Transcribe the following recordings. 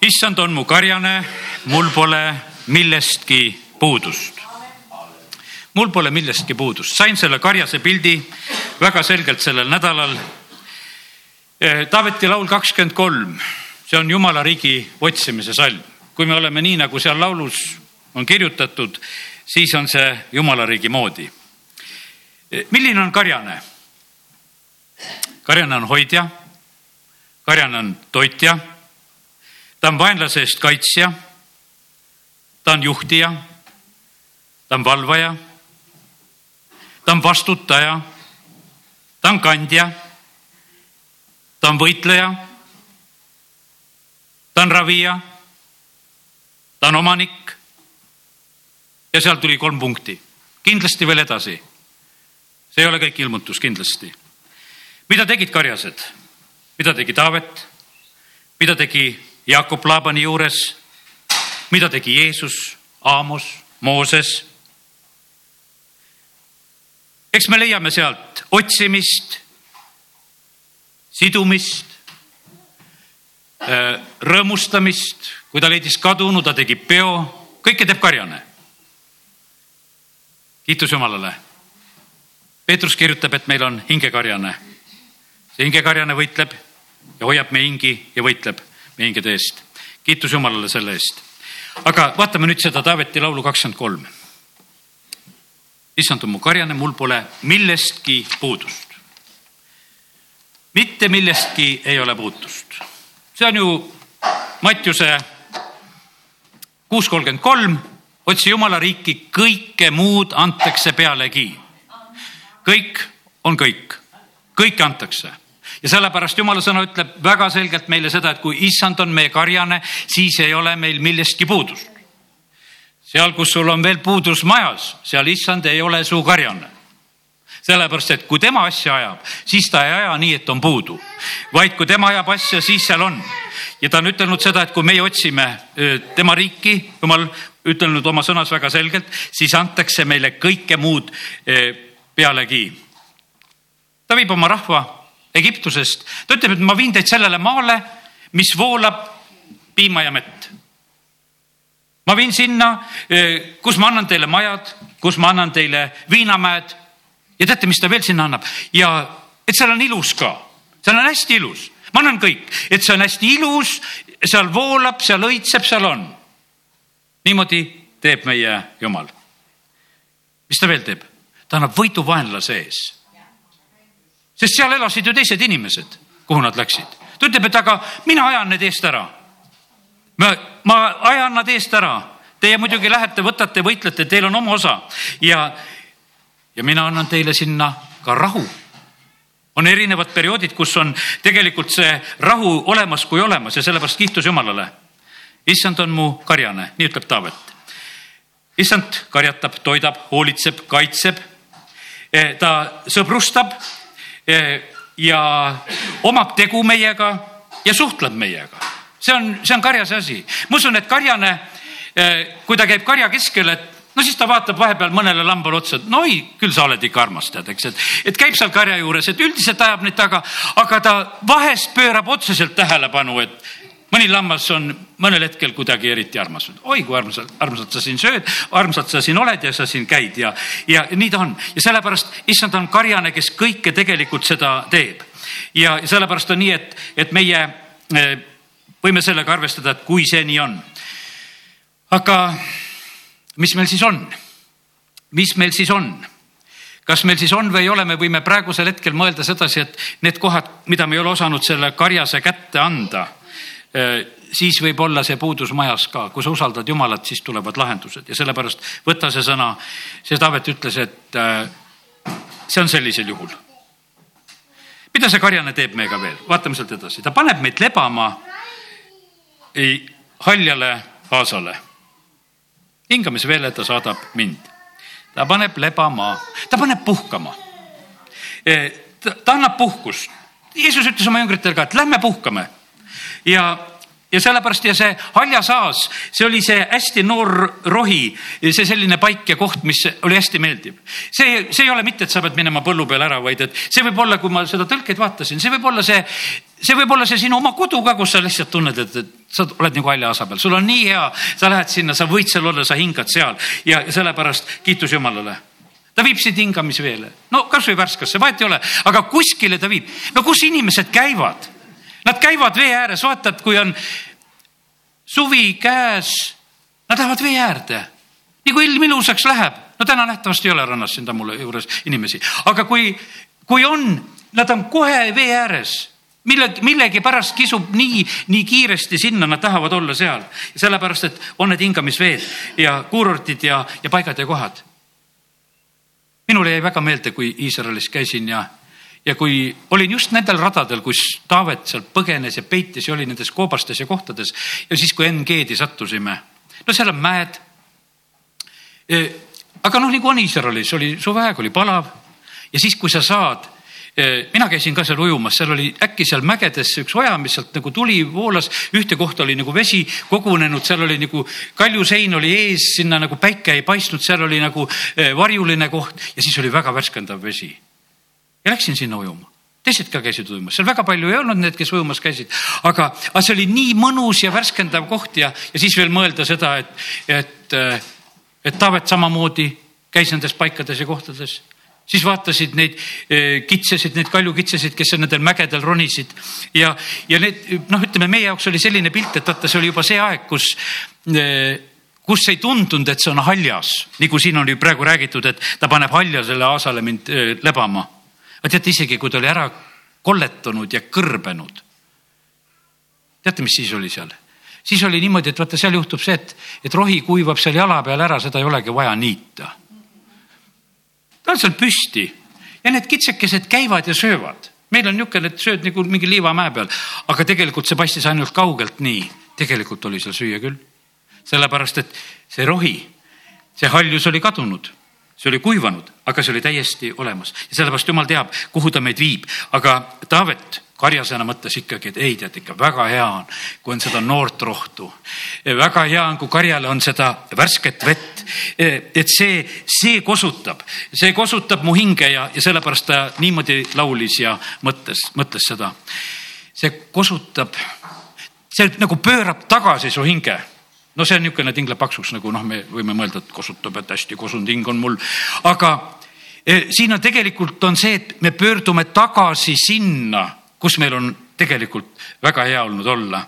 issand on mu karjane, mul pole millestki puudust. mul pole millestki puudust, sain selle karjase pildi väga selgelt sellel nädalal. Taaveti laul kakskümmend kolm, see on Jumala riigi otsimise salm. kui me oleme nii, nagu seal laulus on kirjutatud, siis on see Jumala riigi moodi. milline on karjane? karjane on hoidja, karjane on toitja ta on vaenlase eest kaitsja. ta on juhtija. ta on valvaja. ta on vastutaja. ta on kandja. ta on võitleja. ta on ravija. ta on omanik. ja seal tuli kolm punkti, kindlasti veel edasi. see ei ole kõik ilmutus, kindlasti. mida tegid karjased, mida tegi Taavet, mida tegi Jakob Laabani juures. mida tegi Jeesus, Aamos, Mooses? eks me leiame sealt otsimist, sidumist, äh, rõõmustamist, kui ta leidis kadunu, ta tegi peo, kõike teeb karjane. kiitus Jumalale. Peetrus kirjutab, et meil on hingekarjane. see hingekarjane võitleb ja hoiab meie hingi ja võitleb meie hingede eest. kiitus Jumalale selle eest. aga vaatame nüüd seda Taaveti laulu kakskümmend kolm. issand on mu karjane, mul pole millestki puudust. mitte millestki ei ole puutust. see on ju Mattiuse kuus kolmkümmend kolm, otsi Jumala riiki, kõike muud antakse pealegi. kõik on kõik, kõike antakse ja sellepärast jumala sõna ütleb väga selgelt meile seda, et kui issand on meie karjane, siis ei ole meil millestki puudust. seal, kus sul on veel puudus majas, seal issand ei ole su karjane sellepärast, et kui tema asja ajab, siis ta ei aja nii, et on puudu, vaid kui tema ajab asja, siis seal on. ja ta on ütelnud seda, et kui meie otsime tema riiki, jumal ütelnud oma sõnas väga selgelt, siis antakse meile kõike muud pealegi. ta viib oma rahva Egiptusest. ta ütleb, et ma viin teid sellele maale, mis voolab piima ja mett. ma viin sinna, eh, kus ma annan teile majad, kus ma annan teile viinamäed ja teate, mis ta veel sinna annab ja et seal on ilus ka, seal on hästi ilus, ma annan kõik, et see on hästi ilus, seal voolab, seal õitseb, seal on. niimoodi teeb meie Jumal. mis ta veel teeb? ta annab võidu vaenlase ees sest seal elasid ju teised inimesed, kuhu nad läksid. ta ütleb, et aga mina ajan need eest ära. ma, ma ajan nad eest ära. Teie muidugi lähete, võtate, võitlete, teil on oma osa ja, ja mina annan teile sinna ka rahu on erinevad perioodid, kus on tegelikult see rahu olemas kui olemas ja sellepärast kiitus Jumalale. issand on mu karjane, nii ütleb Taavet. issand karjatab, toidab, hoolitseb, kaitseb. Eh, ta sõbrustab ja omab tegu meiega ja suhtleb meiega. see on, see on karjase asi. ma usun, et karjane, eh, kui ta käib karja keskel, et no siis ta vaatab vahepeal mõnele lambale otsa, et no oi, küll sa oled ikka armas, tead, eks, et, et käib seal karja juures, et üldiselt ajab neid taga, aga ta vahest pöörab otseselt tähelepanu, et mõni lammas on mõnel hetkel kuidagi eriti armas. oi kui armsalt, armsalt sa siin sööd, armsalt sa siin oled ja sa siin käid ja, ja nii ta on ja sellepärast issand on karjane, kes kõike tegelikult seda teeb. ja sellepärast on nii, et, et meie eh, võime sellega arvestada, et kui see nii on. aga mis meil siis on? mis meil siis on? kas meil siis on või ei ole, me võime praegusel hetkel mõelda sedasi, et need kohad, mida me ei ole osanud selle karjase kätte anda siis võib olla see puudus majas ka, kui sa usaldad Jumalat, siis tulevad lahendused ja sellepärast võta see sõna. see Taavet ütles, et äh, see on sellisel juhul. mida see karjane teeb meiega veel, vaatame sealt edasi, ta paneb meid lebama ei, haljale aasale. hingamisveele ta saadab mind, ta paneb lebama, ta paneb puhkama. Äh, ta annab puhkust. Jeesus ütles oma jüngritele ka, et lähme puhkame ja, ja sellepärast ja see haljasaas, see oli see hästi noor rohi, see selline paik ja koht, mis oli hästi meeldiv. see, see ei ole mitte, et sa pead minema põllu peale ära, vaid et see võib olla, kui ma seda tõlkeid vaatasin, see võib olla see, see võib olla see sinu oma kodu ka, kus sa lihtsalt tunned, et, et sa oled nagu haljaasa peal, sul on nii hea, sa lähed sinna, sa võid seal olla, sa hingad seal ja sellepärast kiitus Jumalale ta viib sind hingamisveele, no kasvõi värskasse, vahet ei ole, aga kuskile ta viib. no kus inimesed käivad? Nad käivad vee ääres, vaatad, kui on suvi käes, nad lähevad vee äärde. nii kui ilm ilusaks läheb, no täna nähtavasti ei ole rannas siin Tammula juures inimesi, aga kui, kui on, nad on kohe vee ääres millegi, millegipärast kisub nii, nii kiiresti sinna, nad tahavad olla seal. sellepärast, et on need hingamisveed ja kuurortid ja, ja paigad ja kohad. minule jäi väga meelde, kui Iisraelis käisin ja ja kui olin just nendel radadel, kus Taavet sealt põgenes ja peitis ja oli nendes koobastes ja kohtades ja siis, kui NG-di sattusime, no seal on mäed. Aga noh, nagu on Iisraelis, oli suveaeg, oli palav ja siis, kui sa saad mina käisin ka seal ujumas, seal oli äkki seal mägedes üks oja, mis sealt nagu tuli, voolas, ühte kohta oli nagu vesi kogunenud, seal oli nagu kaljusein oli ees, sinna nagu päike ei paistnud, seal oli nagu varjuline koht ja siis oli väga värskendav vesi ja läksin sinna ujuma. Teised ka käisid ujumas, seal väga palju ei olnud need, kes ujumas käisid, aga, aga see oli nii mõnus ja värskendav koht ja, ja siis veel mõelda seda, et, et, et Taavet samamoodi käis nendes paikades ja kohtades. siis vaatasid neid eh, kitsesid, neid kaljukitsesid, kes nendel mägedel ronisid. Ja, ja need noh, ütleme meie jaoks oli selline pilt, et vaata, see oli juba see aeg, kus eh, kus ei tundunud, et see on haljas, nagu siin oli praegu räägitud, et ta paneb haljasele aasale mind eh, lebama aga teate, isegi kui ta oli ära kolletunud ja kõrbenud. teate, mis siis oli seal? siis oli niimoodi, et vaata, seal juhtub see, et, et rohi kuivab seal jala peal ära, seda ei olegi vaja niita. ta on seal püsti ja need kitsekesed käivad ja söövad. meil on niisugune, et sööd nagu mingi liivamäe peal, aga tegelikult see paistis ainult kaugelt nii. tegelikult oli seal süüa küll. sellepärast, et see rohi, see haljus oli kadunud see oli kuivanud, aga see oli täiesti olemas ja sellepärast jumal teab, kuhu ta meid viib, aga Taavet karjasena mõtles ikkagi, et ei, tead ikka väga hea on, kui on seda noort rohtu. väga hea on, kui karjale on seda värsket vett. et see, see kosutab, see kosutab mu hinge ja, ja sellepärast ta niimoodi laulis ja mõtles, mõtles seda. see kosutab, see nagu pöörab tagasi su hinge no see on niisugune tingleb paksuks, nagu noh, me võime mõelda, et kosutab, et hästi kosunud hing on mul, aga e, siin on tegelikult on see, et me pöördume tagasi sinna, kus meil on tegelikult väga hea olnud olla.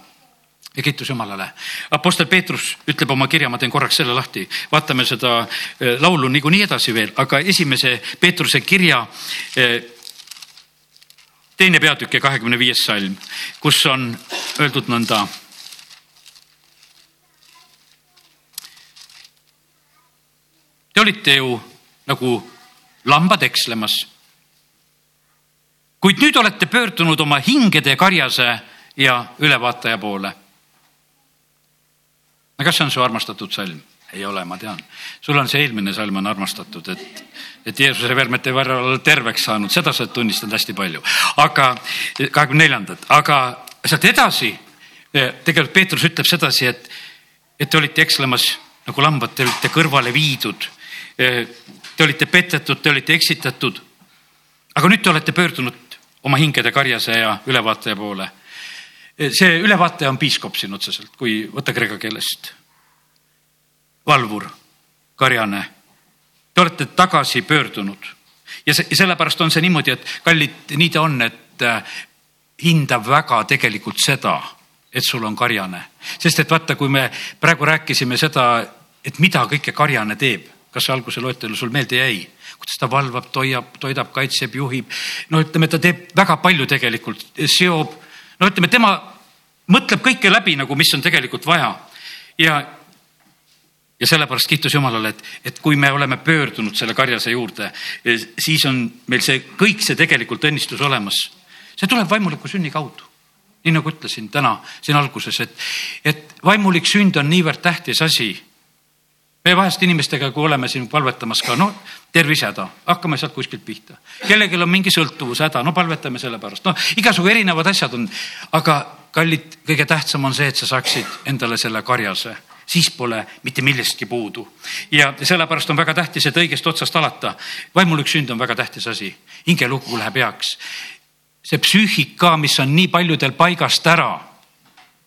Ja kiitus Jumalale. Apostel Peetrus ütleb oma kirja, ma teen korraks selle lahti, vaatame seda e, laulu niikuinii edasi veel, aga esimese Peetruse kirja e, teine peatükk ja kahekümne viies salm, kus on öeldud nõnda Te olite ju nagu lambad ekslemas. kuid nüüd olete pöördunud oma hingede karjase ja ülevaataja poole. no kas see on su armastatud salm? ei ole, ma tean. sul on see eelmine salm on armastatud, et, et Jeesuse vermete võrra olla terveks saanud, seda sa oled tunnistanud hästi palju. aga kahekümne neljandat, aga sealt edasi eh, tegelikult Peetrus ütleb sedasi, et, et te olite ekslemas nagu lambad, te olite kõrvale viidud te olite petetud, te olite eksitatud. aga nüüd te olete pöördunud oma hingede karjase ja ülevaataja poole. Eh, see ülevaataja on piiskop siin otseselt, kui võtta kreeka keelest. valvur, karjane. Te olete tagasi pöördunud ja see, sellepärast on see niimoodi, et kallid, nii ta on, et eh, hindab väga tegelikult seda, et sul on karjane, sest et vaata, kui me praegu rääkisime seda, et mida kõike karjane teeb kas see alguse loetelu sul meelde jäi? kuidas ta valvab, toiab, toidab, kaitseb, juhib. no ütleme, ta teeb väga palju tegelikult, seob, no ütleme, tema mõtleb kõike läbi nagu, mis on tegelikult vaja. ja, ja sellepärast kiitus Jumalale, et, et kui me oleme pöördunud selle karjase juurde, siis on meil see kõik see tegelikult õnnistus olemas. see tuleb vaimuliku sünni kaudu nii nagu ütlesin täna siin alguses, et, et vaimulik sünd on niivõrd tähtis asi me vahest inimestega, kui oleme siin palvetamas ka, no tervisehäda, hakkame sealt kuskilt pihta. kellelgi on mingi sõltuvushäda, no palvetame selle pärast, noh, igasugu erinevad asjad on. aga kallid, kõige tähtsam on see, et sa saaksid endale selle karjase siis pole mitte millestki puudu. ja sellepärast on väga tähtis, et õigest otsast alata. vaimulik sünd on väga tähtis asi, hingelugu läheb heaks. see psüühika, mis on nii paljudel paigast ära,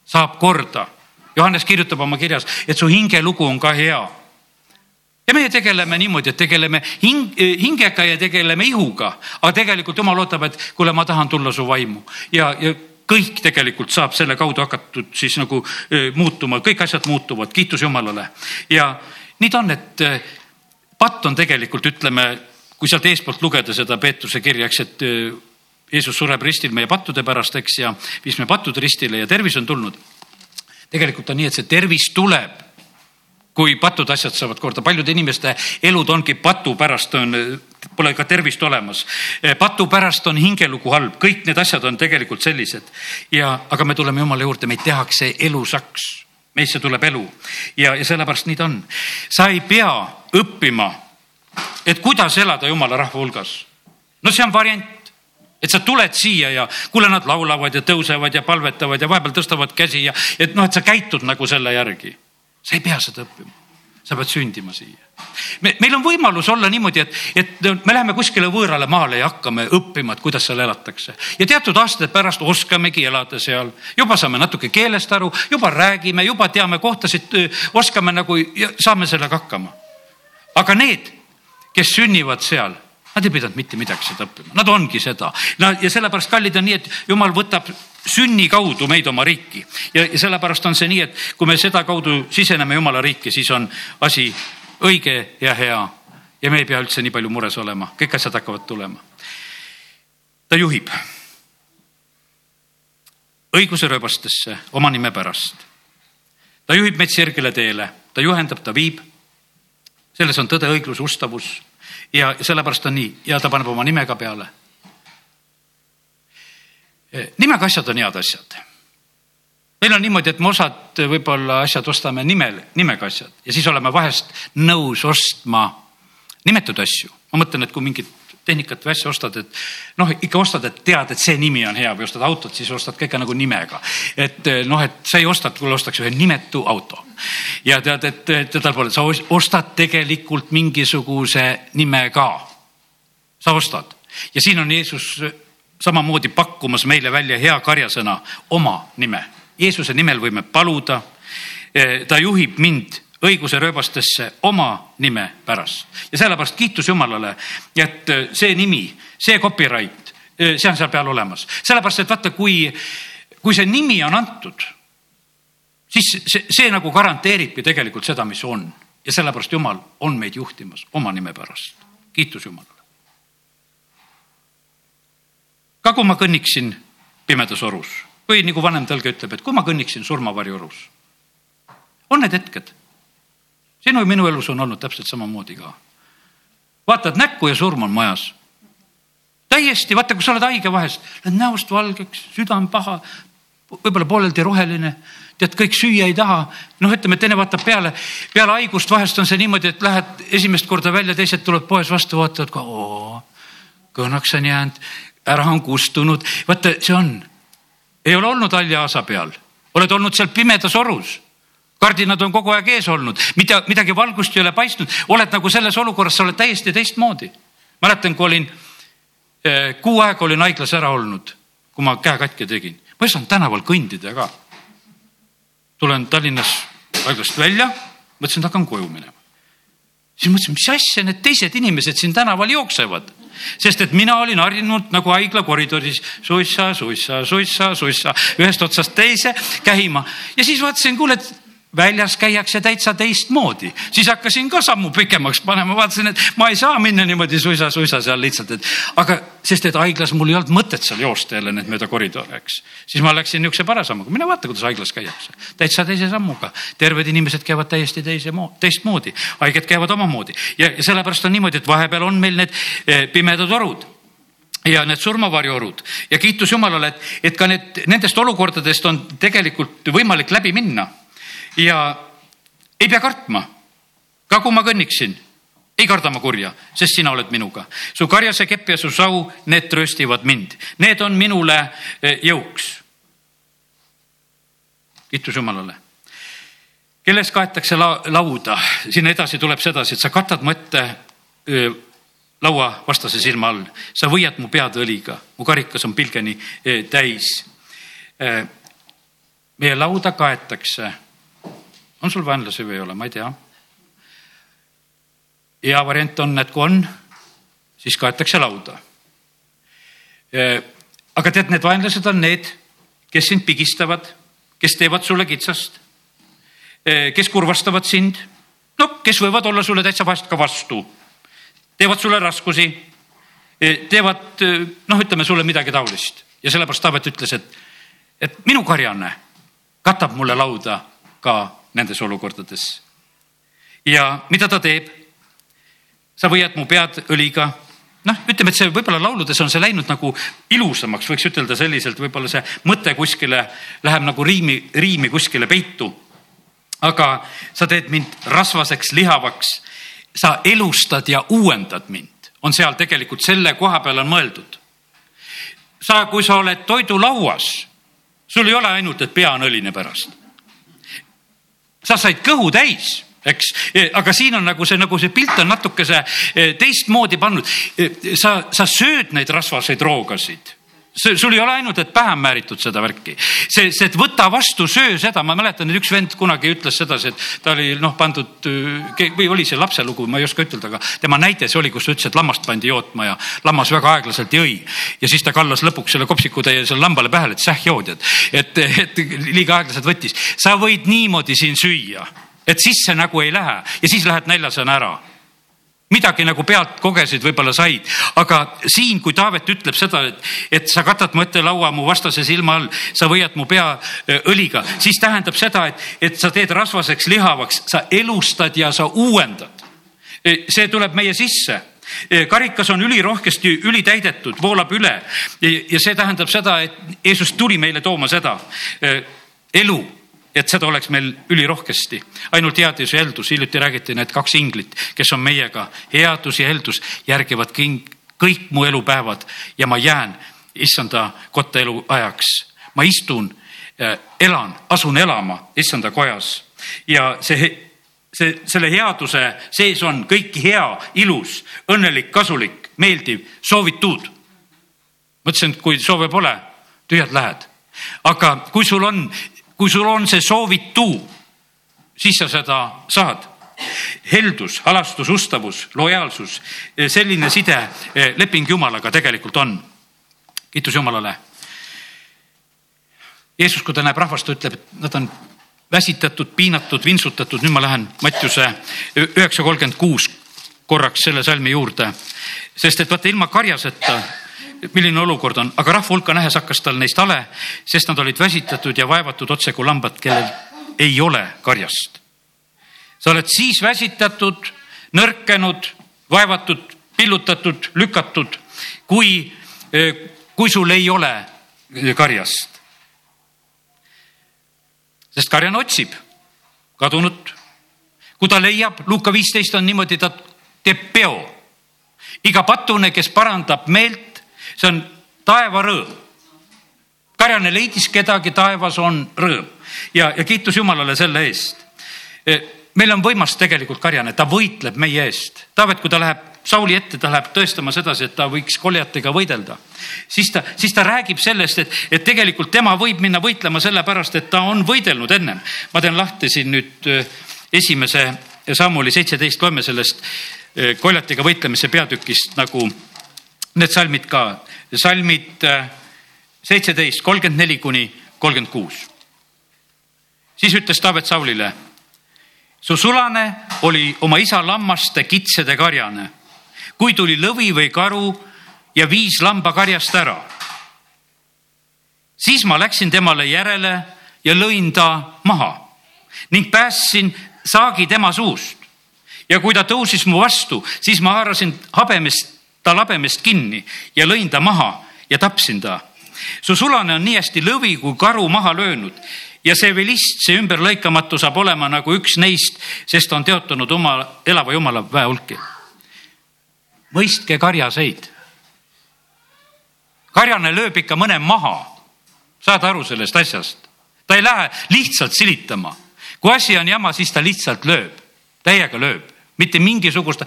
saab korda. Johannes kirjutab oma kirjas, et su hingelugu on ka hea ja meie tegeleme niimoodi, et tegeleme hing, hingega ja tegeleme ihuga, aga tegelikult jumal ootab, et kuule, ma tahan tulla su vaimu. Ja, ja kõik tegelikult saab selle kaudu hakatud siis nagu muutuma, kõik asjad muutuvad, kiitus Jumalale. ja nii ta on, et patt on tegelikult, ütleme, kui sealt eespoolt lugeda seda Peetruse kirja, eks, et Jeesus sureb ristil meie pattude pärast, eks, ja viis me pattud ristile ja tervis on tulnud. tegelikult on nii, et see tervis tuleb kui patud asjad saavad korda, paljude inimeste elud ongi patu pärast on, pole ka tervist olemas. patu pärast on hingelugu halb, kõik need asjad on tegelikult sellised. Ja, aga me tuleme jumala juurde, meid tehakse elusaks, meisse tuleb elu. Ja, ja sellepärast nii ta on. sa ei pea õppima, et kuidas elada jumala rahva hulgas. no see on variant. Et sa tuled siia ja kuule, nad laulavad ja tõusevad ja palvetavad ja vahepeal tõstavad käsi ja et noh, et sa käitud nagu selle järgi sa ei pea seda õppima, sa pead sündima siia. me, meil on võimalus olla niimoodi, et, et me läheme kuskile võõrale maale ja hakkame õppima, et kuidas seal elatakse. ja teatud aastate pärast oskamegi elada seal, juba saame natuke keelest aru, juba räägime, juba teame kohtasid, oskame nagu, saame sellega hakkama. aga need, kes sünnivad seal Nad ei pidanud mitte midagi seda õppima, nad ongi seda no, ja sellepärast kallid on nii, et jumal võtab sünni kaudu meid oma riiki ja, ja sellepärast on see nii, et kui me sedakaudu siseneme jumala riiki, siis on asi õige ja hea ja me ei pea üldse nii palju mures olema, kõik asjad hakkavad tulema. ta juhib õiguse rööbastesse oma nime pärast. ta juhib meid sirgele teele, ta juhendab, ta viib. selles on tõde, õiglus, ustavus ja sellepärast on nii ja ta paneb oma nime ka peale. Nimega asjad on head asjad. meil on niimoodi, et me osad võib-olla asjad ostame nimel, nimega asjad ja siis oleme vahest nõus ostma nimetud asju. ma mõtlen, et kui mingit tehnikat või asja ostad, et noh, ikka ostad, et tead, et see nimi on hea või ostad autot, siis ostad ka ikka nagu nimega. et noh, et sa ei osta, kuule ostaks ühe nimetu auto ja tead, et, tal pole, sa ostad tegelikult mingisuguse nime ka. sa ostad ja siin on Jeesus samamoodi pakkumas meile välja hea karjasõna, oma nime. Jeesuse nimel võime paluda. ta juhib mind õiguse rööbastesse oma nime pärast ja sellepärast kiitus Jumalale, et see nimi, see copyright, see on seal peal olemas, sellepärast et vaata, kui, kui see nimi on antud siis see, see nagu garanteeribki tegelikult seda, mis on ja sellepärast Jumal on meid juhtimas oma nime pärast. kiitus Jumalale. Ka kui ma kõnniksin pimedas orus või nagu vanem tõlge ütleb, et kui ma kõnniksin surmavarju orus. on need hetked. sinu ja minu elus on olnud täpselt samamoodi ka. vaatad näkku ja surm on majas täiesti, vaata, kui sa oled haige vahest, lähed näost valgeks, süda on paha, võib-olla pooleldi roheline, tead, kõik süüa ei taha. noh, ütleme, teine vaatab peale, peale haigust vahest on see niimoodi, et lähed esimest korda välja, teised tulevad poes vastu, vaatavad ka, oo, kõnaks on jäänud, ära on kustunud. vaata, see on, ei ole olnud haljaasa peal, oled olnud seal pimedas orus. Kardinad on kogu aeg ees olnud, mida, midagi valgust ei ole paistnud, oled nagu selles olukorras, sa oled täiesti teistmoodi. mäletan, kui olin eh, kuu aega olin haiglas ära olnud, kui ma käe katki tegin, ma ei saanud tänaval kõndida ka. Tulen Tallinnas haiglast välja, mõtlesin, et hakkan koju minema. Siis mõtlesin, mis asja need teised inimesed siin tänaval jooksevad, sest et mina olin harjunud nagu haigla koridoris suissa, suissa, suissa, suissa ühest otsast teise käima. Ja siis vaatasin, kuule, et väljas käiakse täitsa teistmoodi, siis hakkasin ka sammu pikemaks panema, vaatasin, et ma ei saa minna niimoodi suisa-suisa seal lihtsalt, et aga sest, et haiglas mul ei olnud mõtet seal joosta jälle need mööda koridore, eks. siis ma läksin niisuguse parasammuga, mine vaata, kuidas haiglas käiakse, täitsa teise sammuga. terved inimesed käivad täiesti teise, teistmoodi, haiged käivad omamoodi. Ja, ja sellepärast on niimoodi, et vahepeal on meil need eh, pimedad orud ja need surmavarjuorud. Ja kiitus Jumalale, et, et ka need, nendest olukordadest on tegelikult võimalik läbi minna ja ei pea kartma. ka kui ma kõnniksin, ei karda ma kurja, sest sina oled minuga. su karjase kepp ja su sau, need trööstivad mind, need on minule eh, jõuks. kiitus Jumalale kelles kaetakse la lauda, sinna edasi tuleb sedasi, et sa katad mu ette öö, laua vastase silma all, sa võiad mu pead õliga, mu karikas on pilgeni öö, täis. meie lauda kaetakse. On sul vaenlasi või ei ole, ma ei tea. hea variant on, et kui on, siis kaetakse lauda. aga tead, need vaenlased on need, kes sind pigistavad, kes teevad sulle kitsast. Kes kurvastavad sind, no kes võivad olla sulle täitsa vahest ka vastu, teevad sulle raskusi, teevad noh, ütleme sulle midagi taolist. Ja sellepärast Taavet ütles, et, et minu karjane katab mulle lauda ka nendes olukordades. ja mida ta teeb? sa võiad mu pead õliga noh, ütleme, et see võib-olla lauludes on see läinud nagu ilusamaks, võiks ütelda selliselt, võib-olla see mõte kuskile läheb nagu riimi, riimi kuskile peitu aga sa teed mind rasvaseks, lihavaks. sa elustad ja uuendad mind, on seal tegelikult selle koha peal on mõeldud. sa, kui sa oled toidulauas, sul ei ole ainult, et pea on õline pärast. Sa said kõhu täis eks, aga siin on nagu see, nagu see pilt on natukese eh, teistmoodi pannud. Eh, sa, sa sööd neid rasvaseid roogasid sul ei ole ainult, et pähe on määritud seda värki, see, see, et võta vastu, söö seda, ma mäletan, et üks vend kunagi ütles sedasi, et ta oli noh, pandud või oli see lapselugu, ma ei oska ütelda, aga tema näide see oli, kus ta ütles, et lammast pandi jootma ja lammas väga aeglaselt jõi. ja siis ta kallas lõpuks selle kopsikutäie selle lambale pähe, et säh jood, et, et, et liiga aeglaselt võttis. sa võid niimoodi siin süüa, et sisse nagu ei lähe ja siis lähed näljasena ära midagi nagu pealt kogesid, võib-olla said, aga siin, kui Taavet ütleb seda, et, et sa katad mu ette laua mu vastase silma all, sa võiad mu pea õliga, siis tähendab seda, et, et sa teed rasvaseks, lihavaks, sa elustad ja sa uuendad. see tuleb meie sisse. Karikas on ülirohkesti ülitäidetud, voolab üle. Ja see tähendab seda, et Jeesus tuli meile tooma seda. Elu et seda oleks meil ülirohkesti. ainult headus ja heldus, hiljuti räägiti need kaks inglit, kes on meiega, headus ja heldus järgivad kõik mu elupäevad ja ma jään issanda kotta elu ajaks. ma istun, äh, elan, asun elama issanda kojas ja see see, selle headuse sees on kõik hea, ilus, õnnelik, kasulik, meeldiv, soovitud. mõtlesin, et kui soove pole, tühjalt lähed. aga kui sul on kui sul on see soovitu, siis sa seda saad heldus, halastus, ustavus, lojaalsus, selline side, eh, leping Jumalaga tegelikult on. kiitus Jumalale. Jeesus, kui ta näeb rahvast, ta ütleb, et nad on väsitatud, piinatud, vintsutatud, nüüd ma lähen Mattiuse üheksa kolmkümmend kuus korraks selle salmi juurde, sest et vaata ilma karjaseta milline olukord on, aga rahva hulka nähes hakkas tal neist hale, sest nad olid väsitatud ja vaevatud otse kui lambad, kellel ei ole karjast. sa oled siis väsitatud, nõrkenud, vaevatud, pillutatud, lükatud, kui, kui sul ei ole karjast. sest karjane otsib kadunut. kui ta leiab, Luuka viisteist on niimoodi, ta teeb peo. iga patune, kes parandab meelt, see on taevarõõm. karjane leidis kedagi, taevas on rõõm ja, ja kiitus Jumalale selle eest. E, meil on võimas tegelikult karjane, ta võitleb meie eest. Taavet, kui ta läheb Sauli ette, ta läheb tõestama sedasi, et ta võiks koljatega võidelda. siis ta, siis ta räägib sellest, et, et tegelikult tema võib minna võitlema sellepärast, et ta on võidelnud ennem. ma teen lahti siin nüüd e, esimese sammuli seitseteist, loeme sellest e, koljatiga võitlemise peatükist nagu need salmid ka, salmid äh, seitseteist, kolmkümmend neli kuni kolmkümmend kuus. siis ütles Taavet Saulile. su sulane oli oma isa lammaste kitsede karjane, kui tuli lõvi või karu ja viis lamba karjast ära. siis ma läksin temale järele ja lõin ta maha ning päästsin saagi tema suust. ja kui ta tõusis mu vastu, siis ma haarasin habemest ta labemest kinni ja lõin ta maha ja tapsin ta. su sulane on nii hästi lõvi kui karu maha löönud ja see vilist, see ümberlõikamatu saab olema nagu üks neist, sest on teotanud oma elava jumala väehulki. mõistke karjaseid. karjane lööb ikka mõne maha. saad aru sellest asjast? ta ei lähe lihtsalt silitama. kui asi on jama, siis ta lihtsalt lööb, täiega lööb mitte mingisugust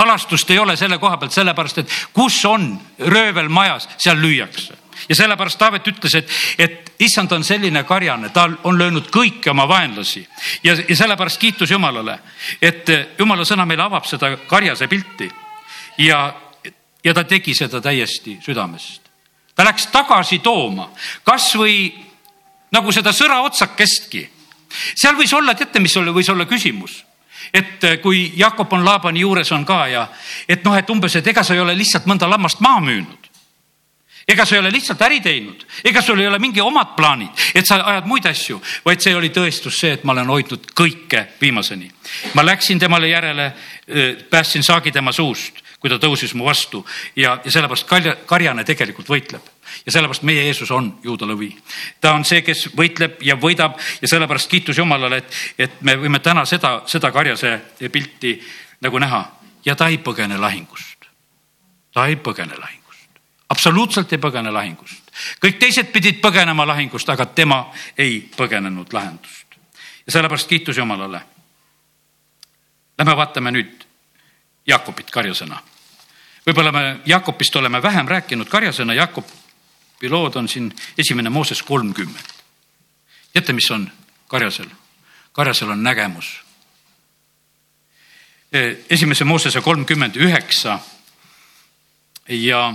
alastust ei ole selle koha pealt, sellepärast et kus on röövel majas, seal lüüakse ja sellepärast Taavet ütles, et, et issand on selline karjane, ta on löönud kõiki oma vaenlasi ja, ja sellepärast kiitus Jumalale, et Jumala sõna meile avab seda karjase pilti ja, ja ta tegi seda täiesti südamest. ta läks tagasi tooma, kasvõi nagu seda sõra otsakestki. seal võis olla, teate, mis oli, võis olla küsimus et kui Jakob on Laabani juures on ka ja et noh, et umbes, et ega sa ei ole lihtsalt mõnda lammast maha müünud. Ega sa ei ole lihtsalt äri teinud, ega sul ei ole mingi omad plaanid, et sa ajad muid asju, vaid see oli tõestus see, et ma olen hoidnud kõike viimaseni. ma läksin temale järele, päästsin saagi tema suust, kui ta tõusis mu vastu ja, ja sellepärast karja, karjane tegelikult võitleb ja sellepärast meie Jeesus on juuda lõvi. ta on see, kes võitleb ja võidab ja sellepärast kiitus Jumalale, et, et me võime täna seda, seda karjase pilti nagu näha ja ta ei põgene lahingust. ta ei põgene lahingust absoluutselt ei põgene lahingust. kõik teised pidid põgenema lahingust, aga tema ei põgenenud lahendust. ja sellepärast kiitus Jumalale. Lähme vaatame nüüd Jakobit karjasõna. Võib-olla me Jakobist oleme vähem rääkinud karjasõna, Jakobi lood on siin esimene Mooses kolmkümmend. teate, mis on karjasel? karjasel on nägemus. esimese Moosese kolmkümmend üheksa ja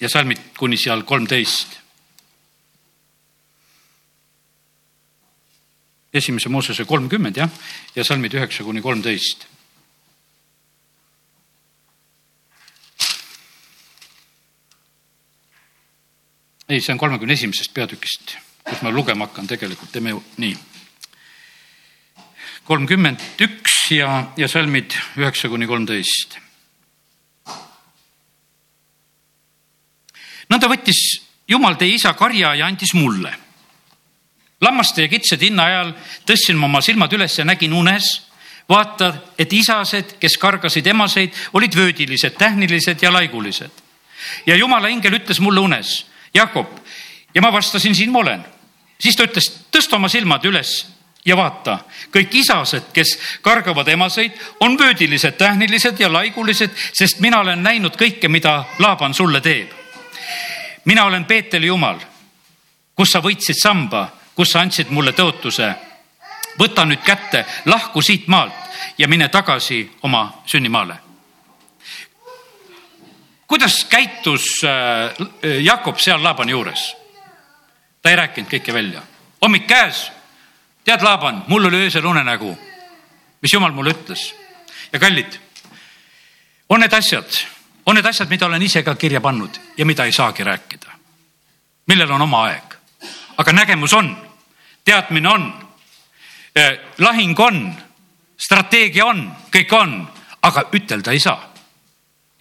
ja salmid kuni seal kolmteist. esimese Moosese kolmkümmend jah, ja salmid üheksa kuni kolmteist. Ei, see on kolmekümne esimesest peatükist, kus ma lugema hakkan, tegelikult teeme nii. kolmkümmend üks ja, ja salmid üheksa kuni kolmteist nõnda võttis Jumal teie isa karja ja andis mulle. lammaste ja kitsede hinna ajal tõstsin ma oma silmad üles ja nägin unes, vaata, et isased, kes kargasid emaseid, olid vöödilised, tähnilised ja laigulised. ja Jumala ingel ütles mulle unes, Jakob, ja ma vastasin, siin ma olen. siis ta ütles, tõsta oma silmad üles ja vaata, kõik isased, kes kargavad emaseid, on vöödilised, tähnilised ja laigulised, sest mina olen näinud kõike, mida Laaban sulle teeb mina olen Peeteli jumal, kus sa võitsid samba, kus sa andsid mulle tõotuse. võta nüüd kätte, lahku siit maalt ja mine tagasi oma sünnimaale. Kuidas käitus äh, Jakob seal Laabani juures? ta ei rääkinud kõike välja. hommik käes. tead, Laaban, mul oli öösel unenägu, mis jumal mulle ütles. ja kallid, on need asjad on need asjad, mida olen ise ka kirja pannud ja mida ei saagi rääkida. millel on oma aeg. aga nägemus on, teadmine on, eh, lahing on, strateegia on, kõik on, aga ütelda ei saa.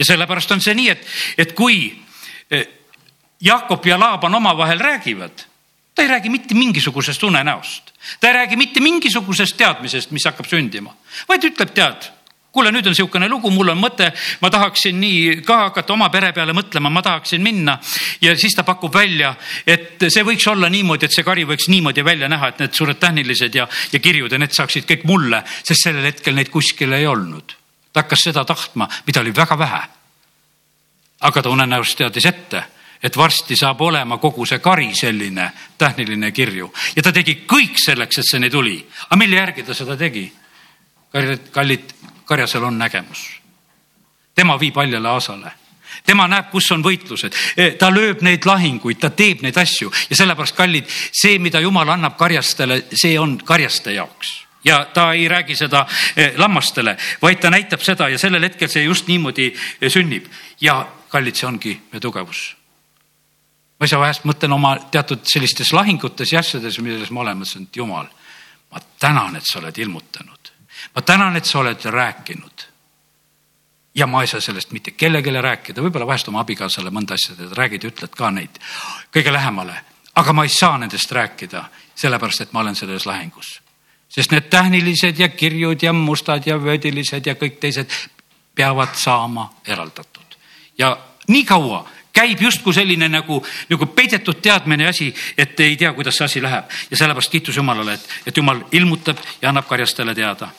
Ja sellepärast on see nii, et, et kui eh, Jakob ja Laaban omavahel räägivad, ta ei räägi mitte mingisugusest unenäost, ta ei räägi mitte mingisugusest teadmisest, mis hakkab sündima, vaid ütleb, tead kuule, nüüd on niisugune lugu, mul on mõte, ma tahaksin nii ka hakata oma pere peale mõtlema, ma tahaksin minna. ja siis ta pakub välja, et see võiks olla niimoodi, et see kari võiks niimoodi välja näha, et need suured tähnilised ja, ja kirjud ja need saaksid kõik mulle, sest sellel hetkel neid kuskil ei olnud. Ta hakkas seda tahtma, mida oli väga vähe. aga ta unenäost teadis ette et varsti saab olema kogu see kari selline tähniline kirju ja ta tegi kõik selleks, et see nii tuli. aga mille järgi ta seda tegi? kallid, kallid karjasel on nägemus. tema viib haljale aasale tema näeb, kus on võitlused, eh, ta lööb neid lahinguid, ta teeb neid asju ja sellepärast, kallid, see, mida jumal annab karjastele, see on karjaste jaoks ja ta ei räägi seda eh, lammastele, vaid ta näitab seda ja sellel hetkel see just niimoodi eh, sünnib. ja kallid, see ongi meie tugevus. ma ise vahest mõtlen oma teatud sellistes lahingutes ja asjades, milles ma olen, mõtlesin, et jumal, ma tänan, et sa oled ilmutanud ma tänan, et sa oled rääkinud. ja ma ei saa sellest mitte kellelegi rääkida, võib-olla vahest oma abikaasale mõnda asja teed, räägid ja ütled ka neid kõige lähemale. aga ma ei saa nendest rääkida, sellepärast et ma olen selles lahingus. Sest need tähnilised ja kirjud ja mustad ja vöödilised ja kõik teised peavad saama eraldatud. ja nii kaua käib justkui selline nagu, nagu peidetud teadmine asi, et ei tea, kuidas see asi läheb ja sellepärast kiitus Jumalale, et, et Jumal ilmutab ja annab karjastele teada.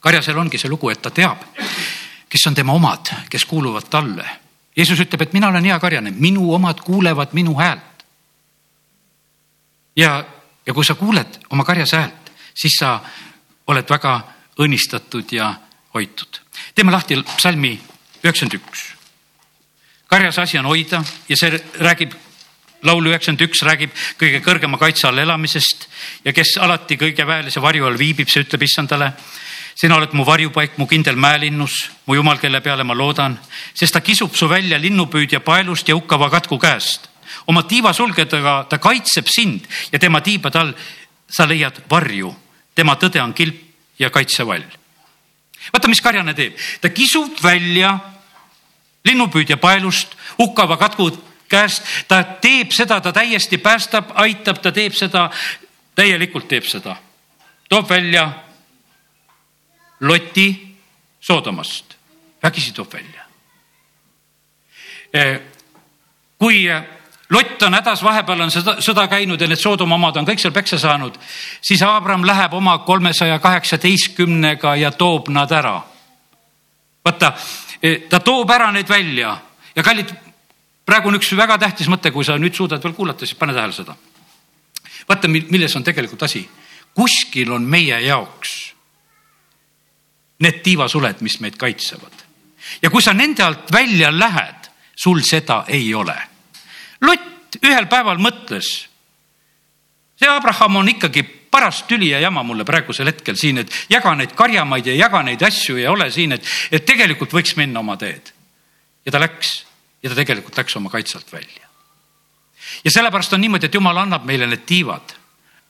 karjasel ongi see lugu, et ta teab, kes on tema omad, kes kuuluvad talle. Jeesus ütleb, et mina olen hea karjane, minu omad kuulevad minu häält. ja, ja kui sa kuuled oma karjase häält, siis sa oled väga õnnistatud ja hoitud. teeme lahti psalmi üheksakümmend üks karjas asi on hoida ja see räägib, laul üheksakümmend üks räägib kõige kõrgema kaitse all elamisest ja kes alati kõige väelise varju all viibib, see ütleb issandale. sina oled mu varjupaik, mu kindel mäelinnus, mu jumal, kelle peale ma loodan, sest ta kisub su välja linnupüüdja paelust ja hukkava katku käest. oma tiivasulgedega ta kaitseb sind ja tema tiibade all sa leiad varju. Tema tõde on kilp ja kaitsevall. vaata, mis karjane teeb, ta kisub välja linnupüüdja paelust, hukkava katku käest, ta teeb seda, ta täiesti päästab, aitab, ta teeb seda, täielikult teeb seda. toob välja Loti Soodomast, vägisi toob välja. Eh, kui Lott on hädas, vahepeal on sõda, sõda käinud ja need Soodoma omad on kõik seal peksa saanud, siis Abram läheb oma kolmesaja kaheksateistkümnega ja toob nad ära. vaata Eh, ta toob ära need välja ja kallid, praegu on üks väga tähtis mõte, kui sa nüüd suudad veel kuulata, siis pane tähele seda. vaata, milles on tegelikult asi. kuskil on meie jaoks need tiivasuled, mis meid kaitsevad. ja kui sa nende alt välja lähed, sul seda ei ole. Lott ühel päeval mõtles. see Abraham on ikkagi paras tüli ja jama mulle praegusel hetkel siin, et jaga neid karjamaid ja jaga neid asju ja ole siin, et, et tegelikult võiks minna oma teed. ja ta läks ja ta tegelikult läks oma kaitse alt välja. ja sellepärast on niimoodi, et jumal annab meile need tiivad.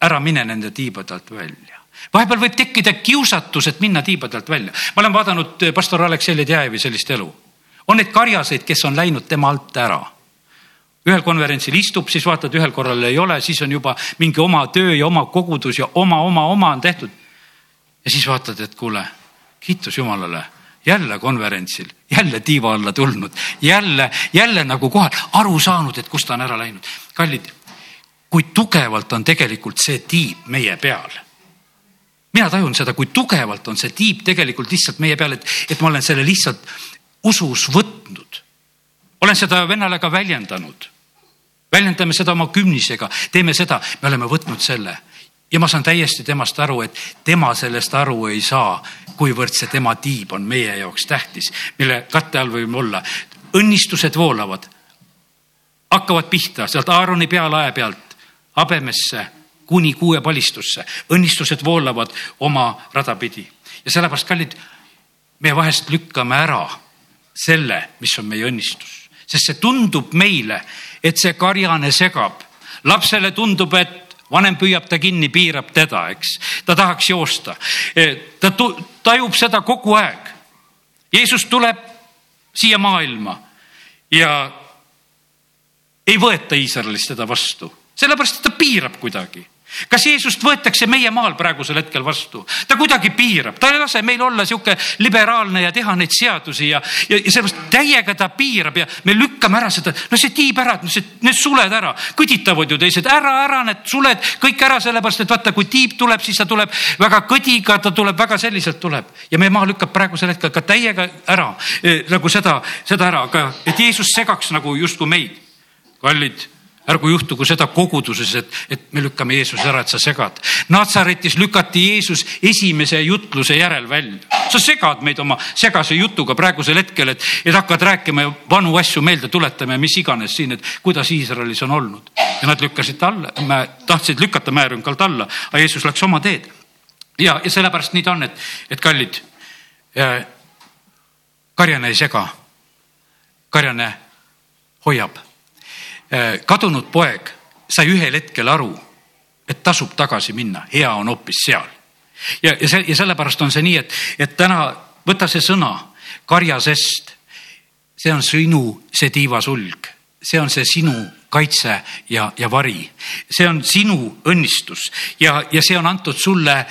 ära mine nende tiibade alt välja vahepeal võib tekkida kiusatus, et minna tiibade alt välja. ma olen vaadanud eh, pastor Aleksei Ledjajevi sellist elu. on neid karjaseid, kes on läinud tema alt ära ühel konverentsil istub, siis vaatad, ühel korral ei ole, siis on juba mingi oma töö ja oma kogudus ja oma, oma, oma on tehtud. ja siis vaatad, et kuule, kiitus Jumalale, jälle konverentsil, jälle tiiva alla tulnud, jälle, jälle nagu kohal, aru saanud, et kust ta on ära läinud. kallid, kui tugevalt on tegelikult see tiib meie peal mina tajun seda, kui tugevalt on see tiib tegelikult lihtsalt meie peal, et, et ma olen selle lihtsalt usus võtnud. olen seda vennale ka väljendanud väljendame seda oma kümnisega, teeme seda, me oleme võtnud selle. Ja ma saan täiesti temast aru, et tema sellest aru ei saa, kuivõrd see tema tiib on meie jaoks tähtis, mille katte all võime olla. õnnistused voolavad, hakkavad pihta sealt Aaroni pealae pealt habemesse kuni kuuepalistusse, õnnistused voolavad oma rada pidi. Ja sellepärast, kallid, me vahest lükkame ära selle, mis on meie õnnistus, sest see tundub meile et see karjane segab. lapsele tundub, et vanem püüab ta kinni, piirab teda, eks. ta tahaks joosta. Ta tajub seda kogu aeg. Jeesus tuleb siia maailma ja ei võeta Iisraelis teda vastu, sellepärast et ta piirab kuidagi kas Jeesust võetakse meie maal praegusel hetkel vastu? ta kuidagi piirab, ta ei lase meil olla sihuke liberaalne ja teha neid seadusi ja, ja, ja sellepärast täiega ta piirab ja me lükkame ära seda, no see tiib ära, no see, need suled ära, kõditavad ju teised, ära, ära need suled kõik ära, sellepärast et vaata, kui tiib tuleb, siis ta tuleb väga kõdiga, ta tuleb väga selliselt tuleb. Ja meie maa lükkab praegusel hetkel ka täiega ära eh, nagu seda, seda ära, aga et Jeesus segaks nagu justkui meid. kallid ärgu juhtugu seda koguduses, et, et me lükkame Jeesuse ära, et sa segad. Natsaretis lükati Jeesus esimese jutluse järel välja. sa segad meid oma segase jutuga praegusel hetkel, et, et hakkad rääkima vanu asju meelde tuletama ja mis iganes siin, et kuidas Iisraelis on olnud. ja nad lükkasid ta alla, tahtsid lükata määrünkalt alla, aga Jeesus läks oma teed. ja, ja sellepärast nii ta on, et, et kallid, karjane ei sega. karjane hoiab Äh, kadunud poeg sai ühel hetkel aru, et tasub tagasi minna, hea on hoopis seal. ja, ja see ja sellepärast on see nii, et, et täna võta see sõna karjasest. see on sinu, see tiivasulg, see on see sinu kaitse ja, ja vari. see on sinu õnnistus ja, ja see on antud sulle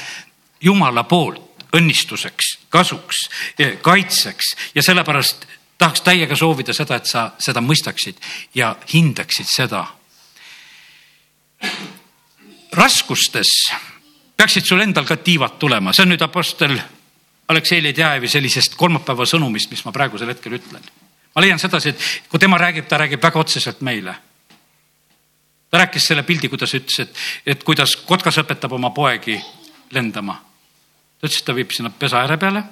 Jumala poolt õnnistuseks, kasuks, kaitseks ja sellepärast tahaks täiega soovida seda, et sa seda mõistaksid ja hindaksid seda. raskustes peaksid sul endal ka tiivad tulema, see on nüüd Apostel Aleksei Ledjajevi sellisest kolmapäeva sõnumist, mis ma praegusel hetkel ütlen. ma leian sedasi, et kui tema räägib, ta räägib väga otseselt meile. ta rääkis selle pildi, kuidas ütles, et, et kuidas kotkas õpetab oma poegi lendama. ta ütles, et ta viib sinna pesa ääre peale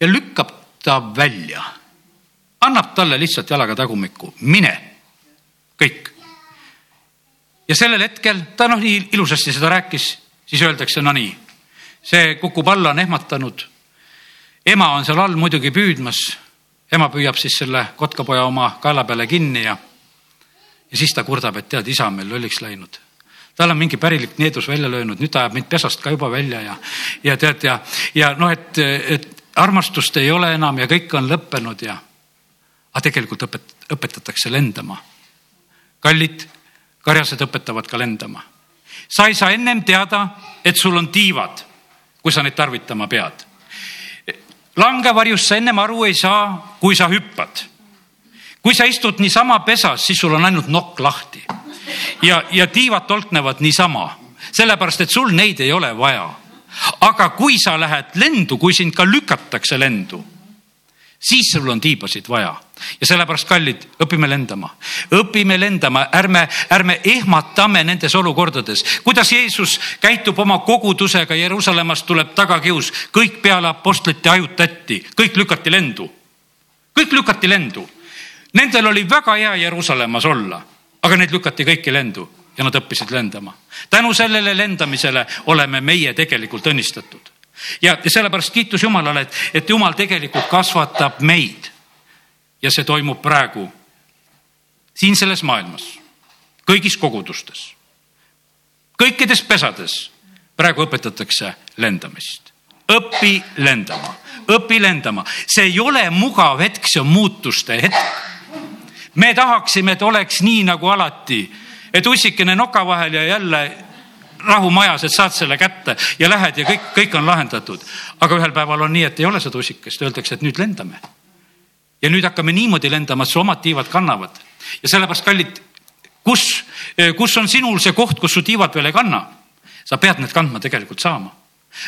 ja lükkab ta välja. annab talle lihtsalt jalaga tagumikku, mine, kõik. ja sellel hetkel ta noh, nii ilusasti seda rääkis, siis öeldakse, no nii, see kukub alla, on ehmatanud. ema on seal all muidugi püüdmas. ema püüab siis selle kotkapoja oma kaela peale kinni ja, ja siis ta kurdab, et tead, isa on meil lolliks läinud tal on mingi pärilik needus välja löönud, nüüd ta ajab mind pesast ka juba välja ja, ja tead ja, ja noh, et, et armastust ei ole enam ja kõik on lõppenud ja, aga tegelikult õpet-, õpetatakse lendama. kallid karjased õpetavad ka lendama. sa ei saa ennem teada, et sul on tiivad, kui sa neid tarvitama pead. langevarjust sa ennem aru ei saa, kui sa hüppad. kui sa istud niisama pesas, siis sul on ainult nokk lahti ja, ja tiivad tolknevad niisama, sellepärast et sul neid ei ole vaja aga kui sa lähed lendu, kui sind ka lükatakse lendu, siis sul on tiibasid vaja ja sellepärast, kallid, õpime lendama, õpime lendama, ärme, ärme ehmatame nendes olukordades. kuidas Jeesus käitub oma kogudusega, Jeruusalemmast tuleb tagakius, kõik peale apostlite ajutati, kõik lükati lendu. kõik lükati lendu. Nendel oli väga hea Jeruusalemmas olla, aga neid lükati kõiki lendu ja nad õppisid lendama. tänu sellele lendamisele oleme meie tegelikult õnnistatud. ja sellepärast kiitus Jumalale, et, et Jumal tegelikult kasvatab meid. ja see toimub praegu siin selles maailmas, kõigis kogudustes, kõikides pesades. praegu õpetatakse lendamist. õpi lendama, õpi lendama, see ei ole mugav hetk, see on muutuste hetk me tahaksime, et oleks nii nagu alati et ussikene noka vahel ja jälle rahumajas, et saad selle kätte ja lähed ja kõik, kõik on lahendatud. aga ühel päeval on nii, et ei ole seda ussikest, öeldakse, et nüüd lendame. ja nüüd hakkame niimoodi lendama, et su omad tiivad kannavad ja sellepärast, kallid, kus, kus on sinul see koht, kus su tiivad veel ei kanna? sa pead need kandma tegelikult saama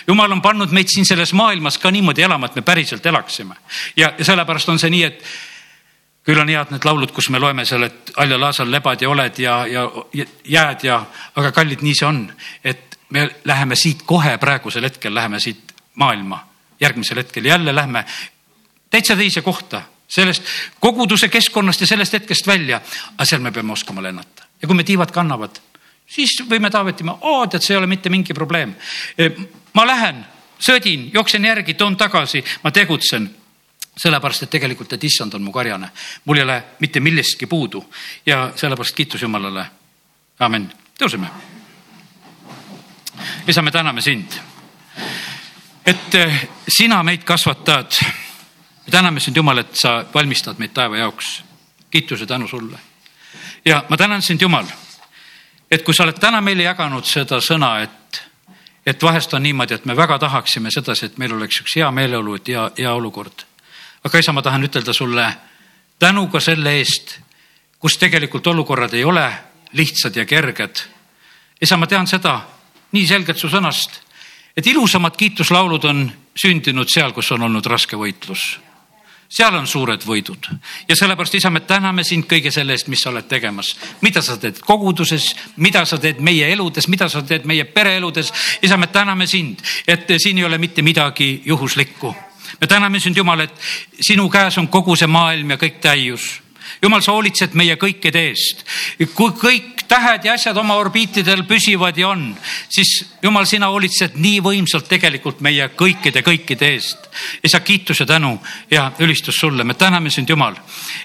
jumal on pannud meid siin selles maailmas ka niimoodi elama, et me päriselt elaksime ja, ja sellepärast on see nii, et küll on head need laulud, kus me loeme seal, et haljal aasal lebad ja oled ja, ja jääd ja, aga kallid, nii see on, et me läheme siit kohe praegusel hetkel, läheme siit maailma, järgmisel hetkel jälle lähme täitsa teise kohta, sellest koguduse keskkonnast ja sellest hetkest välja. aga seal me peame oskama lennata ja kui me tiivad kannavad, siis võime Taavetima, oo tead, see ei ole mitte mingi probleem. ma lähen, sõdin, jooksen järgi, toon tagasi, ma tegutsen sellepärast, et tegelikult, et issand on mu karjane, mul ei ole mitte millestki puudu ja sellepärast kiitus Jumalale. amin, tõuseme. isa, me täname sind, et eh, sina meid kasvatad. me täname sind, Jumal, et sa valmistad meid taeva jaoks. kiituse tänu sulle. ja ma tänan sind, Jumal, et kui sa oled täna meile jaganud seda sõna, et, et vahest on niimoodi, et me väga tahaksime sedasi, et meil oleks üks hea meeleolu, et hea, hea olukord aga isa, ma tahan ütelda sulle tänu ka selle eest, kus tegelikult olukorrad ei ole lihtsad ja kerged. isa, ma tean seda nii selgelt su sõnast, et ilusamad kiituslaulud on sündinud seal, kus on olnud raske võitlus. seal on suured võidud ja sellepärast, isa, me täname sind kõige selle eest, mis sa oled tegemas, mida sa teed koguduses, mida sa teed meie eludes, mida sa teed meie pereeludes. isa, me täname sind, et siin ei ole mitte midagi juhuslikku me täname sind, Jumal, et sinu käes on kogu see maailm ja kõik täius. Jumal, sa hoolitsed meie kõikide eest. kui kõik tähed ja asjad oma orbiitidel püsivad ja on, siis Jumal, sina hoolitsed nii võimsalt tegelikult meie kõikide, kõikide eest. isa, kiitus ja tänu ja ülistus sulle, me täname sind, Jumal,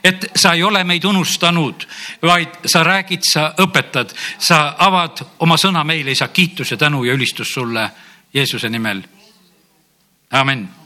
et sa ei ole meid unustanud, vaid sa räägid, sa õpetad, sa avad oma sõna meile, isa, kiitus ja tänu ja ülistus sulle Jeesuse nimel. amin